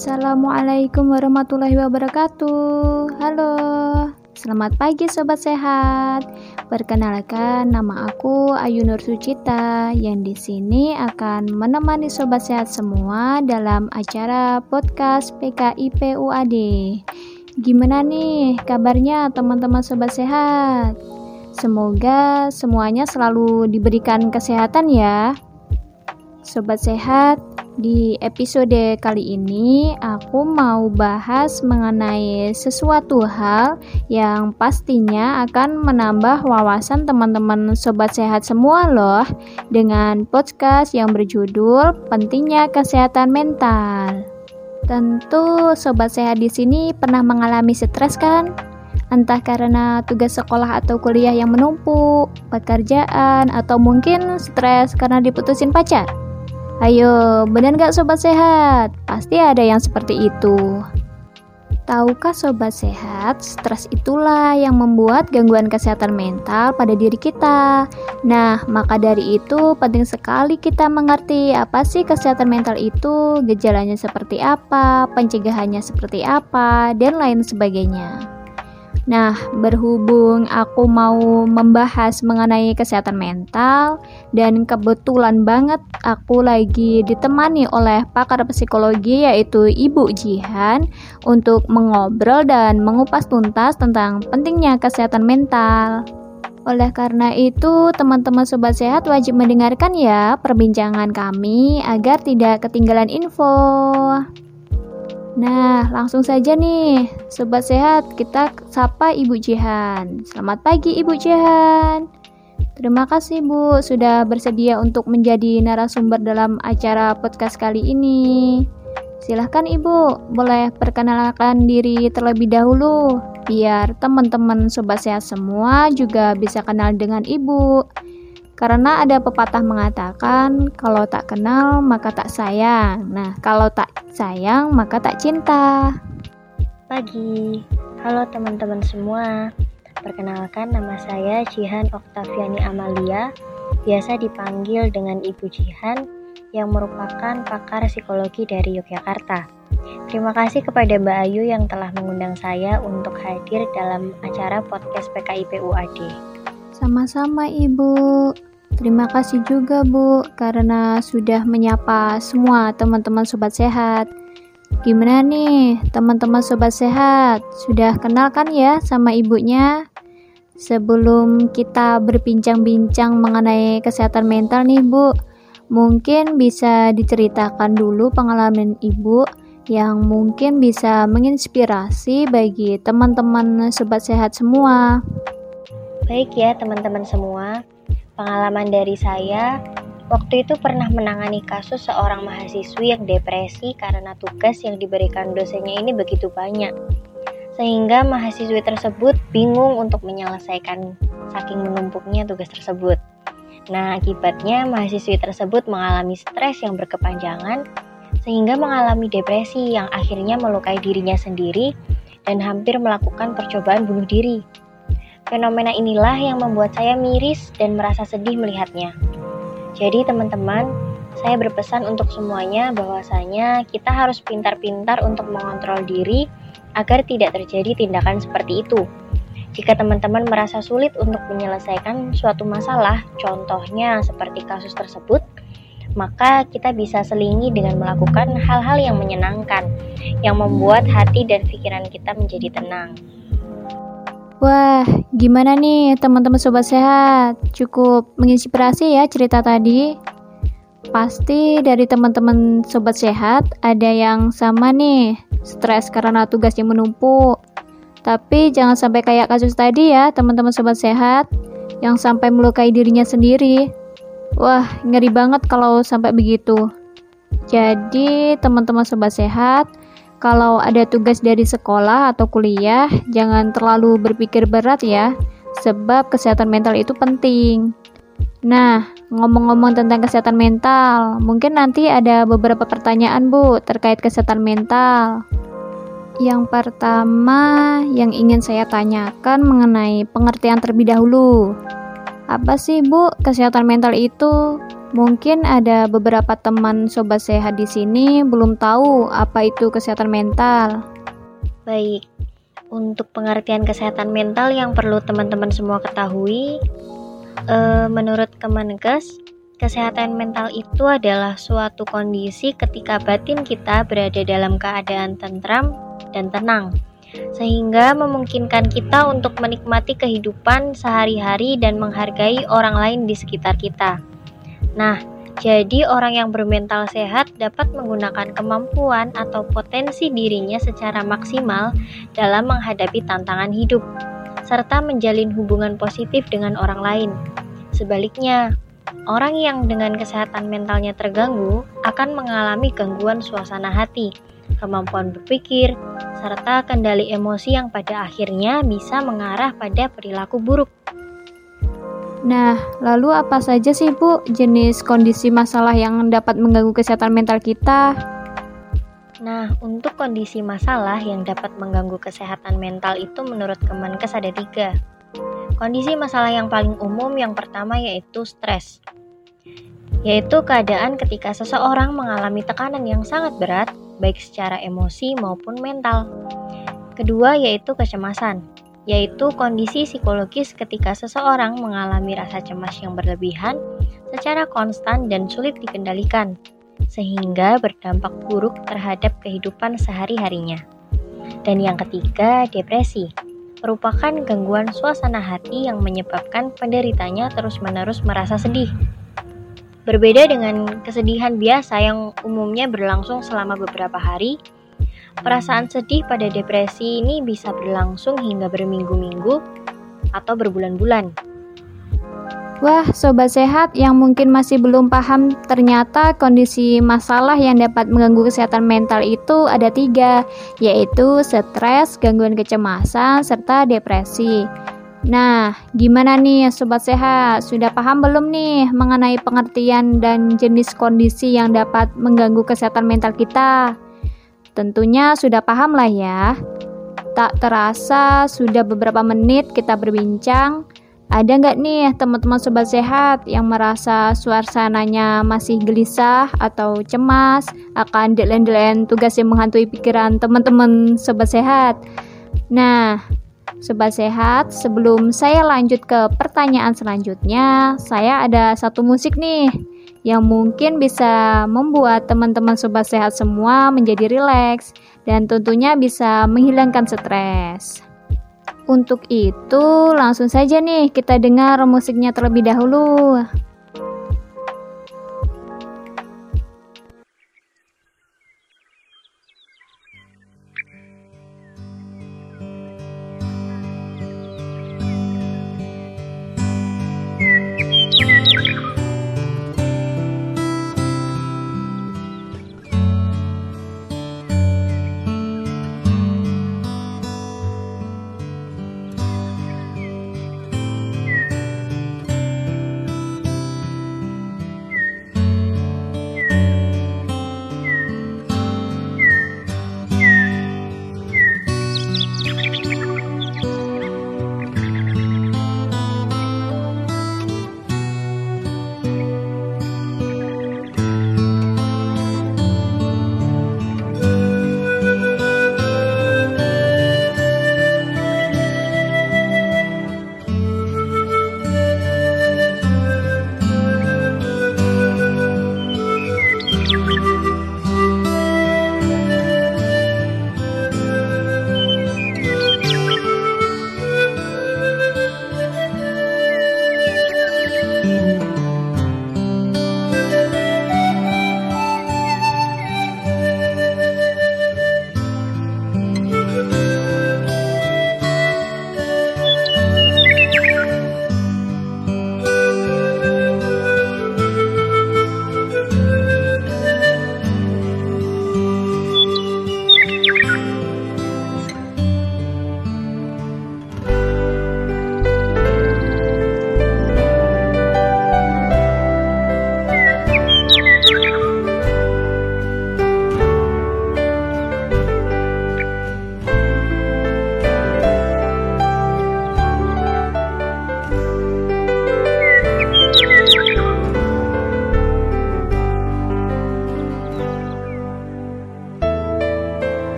Assalamualaikum warahmatullahi wabarakatuh. Halo, selamat pagi sobat sehat. Perkenalkan, nama aku Ayu Nur Sucita yang di sini akan menemani sobat sehat semua dalam acara podcast PKIP UAD. Gimana nih kabarnya teman-teman sobat sehat? Semoga semuanya selalu diberikan kesehatan ya. Sobat sehat, di episode kali ini, aku mau bahas mengenai sesuatu hal yang pastinya akan menambah wawasan teman-teman sobat sehat semua, loh, dengan podcast yang berjudul "Pentingnya Kesehatan Mental". Tentu, sobat sehat di sini pernah mengalami stres, kan? Entah karena tugas sekolah atau kuliah yang menumpuk, pekerjaan, atau mungkin stres karena diputusin pacar. Ayo, benar gak sobat sehat? Pasti ada yang seperti itu. Tahukah sobat sehat, stres itulah yang membuat gangguan kesehatan mental pada diri kita. Nah, maka dari itu penting sekali kita mengerti apa sih kesehatan mental itu, gejalanya seperti apa, pencegahannya seperti apa, dan lain sebagainya. Nah, berhubung aku mau membahas mengenai kesehatan mental dan kebetulan banget aku lagi ditemani oleh pakar psikologi yaitu Ibu Jihan untuk mengobrol dan mengupas tuntas tentang pentingnya kesehatan mental. Oleh karena itu, teman-teman sobat sehat wajib mendengarkan ya perbincangan kami agar tidak ketinggalan info. Nah, langsung saja nih, sobat sehat, kita sapa Ibu Jihan. Selamat pagi Ibu Jihan. Terima kasih Bu sudah bersedia untuk menjadi narasumber dalam acara podcast kali ini. Silahkan Ibu, boleh perkenalkan diri terlebih dahulu biar teman-teman sobat sehat semua juga bisa kenal dengan Ibu. Karena ada pepatah mengatakan, kalau tak kenal maka tak sayang. Nah, kalau tak sayang maka tak cinta. Pagi, halo teman-teman semua. Perkenalkan nama saya Jihan Oktaviani Amalia, biasa dipanggil dengan Ibu Jihan, yang merupakan pakar psikologi dari Yogyakarta. Terima kasih kepada Mbak Ayu yang telah mengundang saya untuk hadir dalam acara podcast PKIP UAD. Sama-sama Ibu. Terima kasih juga Bu karena sudah menyapa semua teman-teman sobat sehat. Gimana nih teman-teman sobat sehat? Sudah kenal kan ya sama ibunya? Sebelum kita berbincang-bincang mengenai kesehatan mental nih Bu, mungkin bisa diceritakan dulu pengalaman Ibu yang mungkin bisa menginspirasi bagi teman-teman sobat sehat semua. Baik ya teman-teman semua, Pengalaman dari saya, waktu itu pernah menangani kasus seorang mahasiswi yang depresi karena tugas yang diberikan dosennya ini begitu banyak. Sehingga mahasiswi tersebut bingung untuk menyelesaikan saking menumpuknya tugas tersebut. Nah, akibatnya mahasiswi tersebut mengalami stres yang berkepanjangan sehingga mengalami depresi yang akhirnya melukai dirinya sendiri dan hampir melakukan percobaan bunuh diri. Fenomena inilah yang membuat saya miris dan merasa sedih melihatnya. Jadi teman-teman, saya berpesan untuk semuanya bahwasanya kita harus pintar-pintar untuk mengontrol diri agar tidak terjadi tindakan seperti itu. Jika teman-teman merasa sulit untuk menyelesaikan suatu masalah, contohnya seperti kasus tersebut, maka kita bisa selingi dengan melakukan hal-hal yang menyenangkan, yang membuat hati dan pikiran kita menjadi tenang. Wah, gimana nih teman-teman sobat sehat? Cukup menginspirasi ya cerita tadi. Pasti dari teman-teman sobat sehat ada yang sama nih, stres karena tugas yang menumpuk. Tapi jangan sampai kayak kasus tadi ya, teman-teman sobat sehat, yang sampai melukai dirinya sendiri. Wah, ngeri banget kalau sampai begitu. Jadi, teman-teman sobat sehat, kalau ada tugas dari sekolah atau kuliah, jangan terlalu berpikir berat ya, sebab kesehatan mental itu penting. Nah, ngomong-ngomong tentang kesehatan mental, mungkin nanti ada beberapa pertanyaan, Bu, terkait kesehatan mental. Yang pertama yang ingin saya tanyakan mengenai pengertian terlebih dahulu. Apa sih, Bu, kesehatan mental itu? Mungkin ada beberapa teman sobat sehat di sini belum tahu apa itu kesehatan mental. Baik, untuk pengertian kesehatan mental yang perlu teman-teman semua ketahui, eh, menurut Kemenkes, kesehatan mental itu adalah suatu kondisi ketika batin kita berada dalam keadaan tentram dan tenang, sehingga memungkinkan kita untuk menikmati kehidupan sehari-hari dan menghargai orang lain di sekitar kita. Nah, jadi orang yang bermental sehat dapat menggunakan kemampuan atau potensi dirinya secara maksimal dalam menghadapi tantangan hidup, serta menjalin hubungan positif dengan orang lain. Sebaliknya, orang yang dengan kesehatan mentalnya terganggu akan mengalami gangguan suasana hati, kemampuan berpikir, serta kendali emosi yang pada akhirnya bisa mengarah pada perilaku buruk. Nah, lalu apa saja sih Bu jenis kondisi masalah yang dapat mengganggu kesehatan mental kita? Nah, untuk kondisi masalah yang dapat mengganggu kesehatan mental itu menurut Kemenkes ada tiga. Kondisi masalah yang paling umum yang pertama yaitu stres. Yaitu keadaan ketika seseorang mengalami tekanan yang sangat berat, baik secara emosi maupun mental. Kedua yaitu kecemasan yaitu kondisi psikologis ketika seseorang mengalami rasa cemas yang berlebihan secara konstan dan sulit dikendalikan, sehingga berdampak buruk terhadap kehidupan sehari-harinya. Dan yang ketiga, depresi merupakan gangguan suasana hati yang menyebabkan penderitanya terus-menerus merasa sedih. Berbeda dengan kesedihan biasa yang umumnya berlangsung selama beberapa hari, Perasaan sedih pada depresi ini bisa berlangsung hingga berminggu-minggu atau berbulan-bulan. Wah, sobat sehat yang mungkin masih belum paham, ternyata kondisi masalah yang dapat mengganggu kesehatan mental itu ada tiga, yaitu stres, gangguan kecemasan, serta depresi. Nah, gimana nih sobat sehat? Sudah paham belum nih mengenai pengertian dan jenis kondisi yang dapat mengganggu kesehatan mental kita? Tentunya sudah paham lah ya. Tak terasa sudah beberapa menit kita berbincang. Ada nggak nih teman-teman sobat sehat yang merasa suasananya masih gelisah atau cemas akan deadline-deadline tugas yang menghantui pikiran teman-teman sobat sehat? Nah, sobat sehat, sebelum saya lanjut ke pertanyaan selanjutnya, saya ada satu musik nih yang mungkin bisa membuat teman-teman sobat sehat semua menjadi rileks dan tentunya bisa menghilangkan stres. Untuk itu, langsung saja nih kita dengar musiknya terlebih dahulu.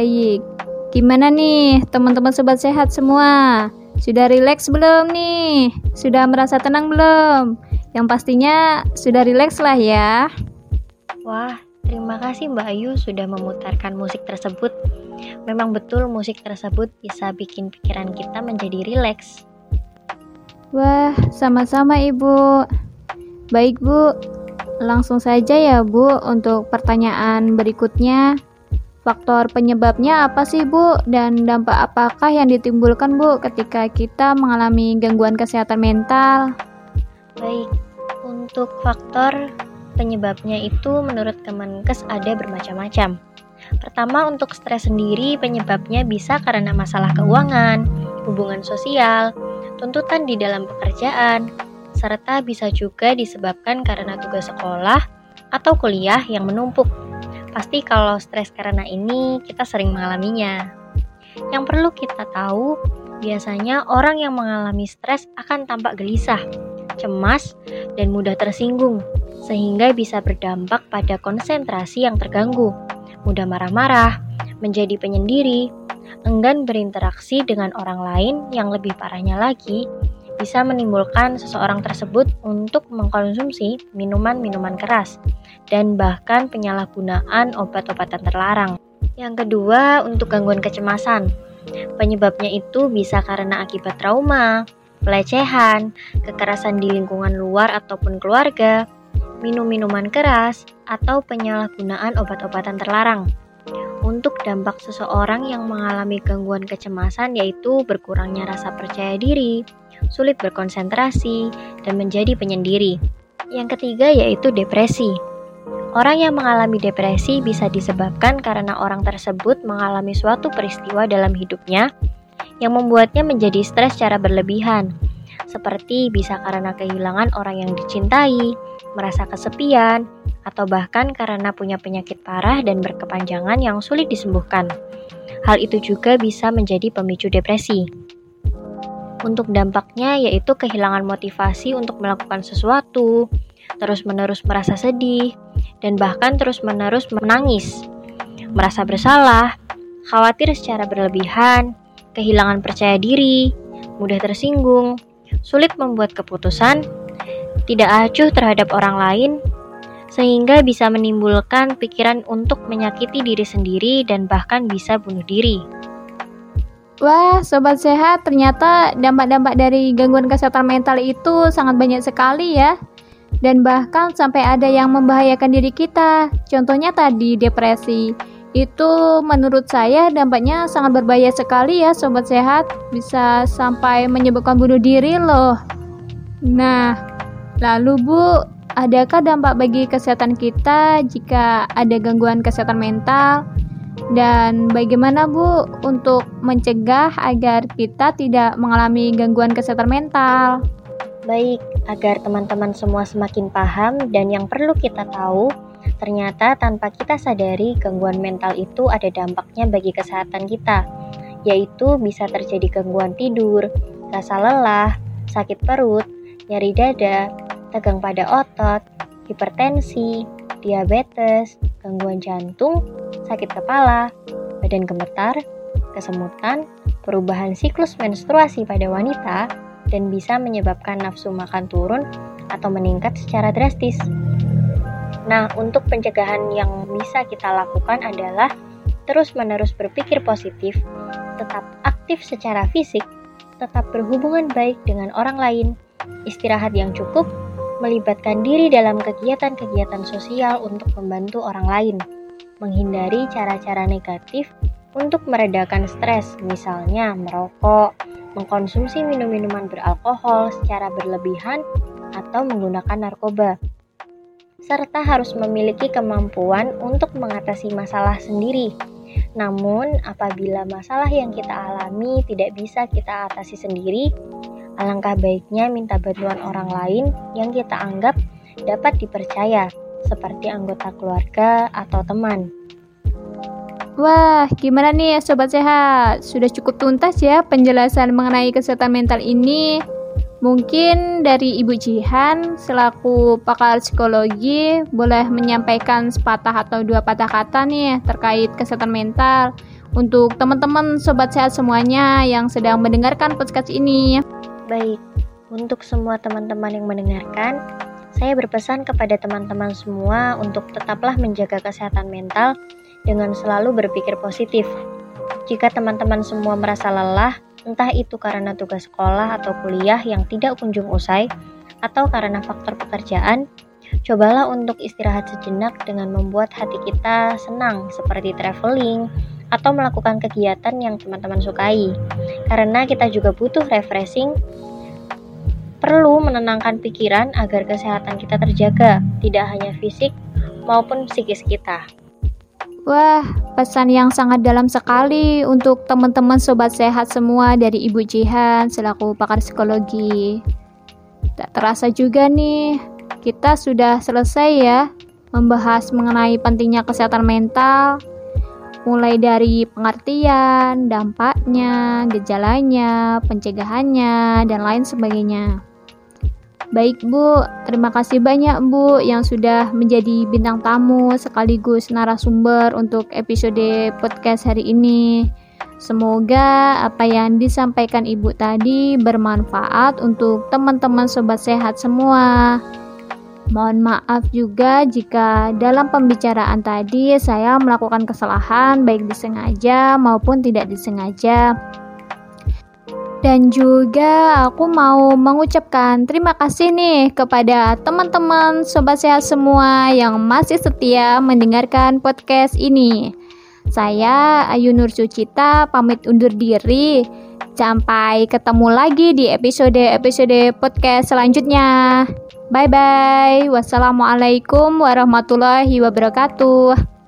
Baik, gimana nih teman-teman sobat sehat semua? Sudah rileks belum nih? Sudah merasa tenang belum? Yang pastinya sudah rileks lah ya. Wah, terima kasih Mbak Ayu sudah memutarkan musik tersebut. Memang betul musik tersebut bisa bikin pikiran kita menjadi rileks. Wah, sama-sama Ibu. Baik Bu, langsung saja ya Bu untuk pertanyaan berikutnya. Faktor penyebabnya apa sih Bu dan dampak apakah yang ditimbulkan Bu ketika kita mengalami gangguan kesehatan mental? Baik, untuk faktor penyebabnya itu menurut Kemenkes ada bermacam-macam. Pertama untuk stres sendiri penyebabnya bisa karena masalah keuangan, hubungan sosial, tuntutan di dalam pekerjaan, serta bisa juga disebabkan karena tugas sekolah atau kuliah yang menumpuk Pasti kalau stres karena ini kita sering mengalaminya. Yang perlu kita tahu, biasanya orang yang mengalami stres akan tampak gelisah, cemas, dan mudah tersinggung, sehingga bisa berdampak pada konsentrasi yang terganggu, mudah marah-marah, menjadi penyendiri, enggan berinteraksi dengan orang lain yang lebih parahnya lagi, bisa menimbulkan seseorang tersebut untuk mengkonsumsi minuman-minuman keras dan bahkan penyalahgunaan obat-obatan terlarang. Yang kedua, untuk gangguan kecemasan. Penyebabnya itu bisa karena akibat trauma, pelecehan, kekerasan di lingkungan luar ataupun keluarga, minum minuman keras, atau penyalahgunaan obat-obatan terlarang. Untuk dampak seseorang yang mengalami gangguan kecemasan yaitu berkurangnya rasa percaya diri, sulit berkonsentrasi, dan menjadi penyendiri. Yang ketiga yaitu depresi. Orang yang mengalami depresi bisa disebabkan karena orang tersebut mengalami suatu peristiwa dalam hidupnya yang membuatnya menjadi stres secara berlebihan, seperti bisa karena kehilangan orang yang dicintai, merasa kesepian, atau bahkan karena punya penyakit parah dan berkepanjangan yang sulit disembuhkan. Hal itu juga bisa menjadi pemicu depresi. Untuk dampaknya yaitu kehilangan motivasi untuk melakukan sesuatu, terus-menerus merasa sedih, dan bahkan terus-menerus menangis, merasa bersalah, khawatir secara berlebihan, kehilangan percaya diri, mudah tersinggung, sulit membuat keputusan, tidak acuh terhadap orang lain, sehingga bisa menimbulkan pikiran untuk menyakiti diri sendiri dan bahkan bisa bunuh diri. Wah, sobat sehat, ternyata dampak-dampak dari gangguan kesehatan mental itu sangat banyak sekali ya. Dan bahkan sampai ada yang membahayakan diri kita. Contohnya tadi depresi. Itu menurut saya dampaknya sangat berbahaya sekali ya sobat sehat. Bisa sampai menyebabkan bunuh diri loh. Nah, lalu Bu, adakah dampak bagi kesehatan kita jika ada gangguan kesehatan mental? Dan bagaimana Bu untuk mencegah agar kita tidak mengalami gangguan kesehatan mental? Baik, agar teman-teman semua semakin paham dan yang perlu kita tahu, ternyata tanpa kita sadari gangguan mental itu ada dampaknya bagi kesehatan kita, yaitu bisa terjadi gangguan tidur, rasa lelah, sakit perut, nyeri dada, tegang pada otot, hipertensi, diabetes, gangguan jantung, sakit kepala, badan gemetar, kesemutan, perubahan siklus menstruasi pada wanita, dan bisa menyebabkan nafsu makan turun atau meningkat secara drastis. Nah, untuk pencegahan yang bisa kita lakukan adalah terus-menerus berpikir positif, tetap aktif secara fisik, tetap berhubungan baik dengan orang lain, istirahat yang cukup, melibatkan diri dalam kegiatan-kegiatan sosial untuk membantu orang lain, menghindari cara-cara negatif untuk meredakan stres, misalnya merokok, mengkonsumsi minum-minuman beralkohol secara berlebihan, atau menggunakan narkoba. Serta harus memiliki kemampuan untuk mengatasi masalah sendiri. Namun, apabila masalah yang kita alami tidak bisa kita atasi sendiri, Alangkah baiknya minta bantuan orang lain yang kita anggap dapat dipercaya, seperti anggota keluarga atau teman. Wah, gimana nih sobat sehat? Sudah cukup tuntas ya penjelasan mengenai kesehatan mental ini? Mungkin dari Ibu Jihan selaku pakar psikologi boleh menyampaikan sepatah atau dua patah kata nih terkait kesehatan mental untuk teman-teman sobat sehat semuanya yang sedang mendengarkan podcast ini. Baik, untuk semua teman-teman yang mendengarkan, saya berpesan kepada teman-teman semua untuk tetaplah menjaga kesehatan mental dengan selalu berpikir positif. Jika teman-teman semua merasa lelah, entah itu karena tugas sekolah atau kuliah yang tidak kunjung usai, atau karena faktor pekerjaan, cobalah untuk istirahat sejenak dengan membuat hati kita senang seperti traveling, atau melakukan kegiatan yang teman-teman sukai. Karena kita juga butuh refreshing, perlu menenangkan pikiran agar kesehatan kita terjaga, tidak hanya fisik maupun psikis kita. Wah, pesan yang sangat dalam sekali untuk teman-teman sobat sehat semua dari Ibu Jihan selaku pakar psikologi. Tak terasa juga nih, kita sudah selesai ya membahas mengenai pentingnya kesehatan mental mulai dari pengertian, dampaknya, gejalanya, pencegahannya, dan lain sebagainya. Baik Bu, terima kasih banyak Bu yang sudah menjadi bintang tamu sekaligus narasumber untuk episode podcast hari ini. Semoga apa yang disampaikan Ibu tadi bermanfaat untuk teman-teman sobat sehat semua. Mohon maaf juga jika dalam pembicaraan tadi saya melakukan kesalahan baik disengaja maupun tidak disengaja. Dan juga aku mau mengucapkan terima kasih nih kepada teman-teman sobat sehat semua yang masih setia mendengarkan podcast ini. Saya Ayu Nur Sucita pamit undur diri. Sampai ketemu lagi di episode-episode podcast selanjutnya. Bye bye. Wassalamualaikum warahmatullahi wabarakatuh.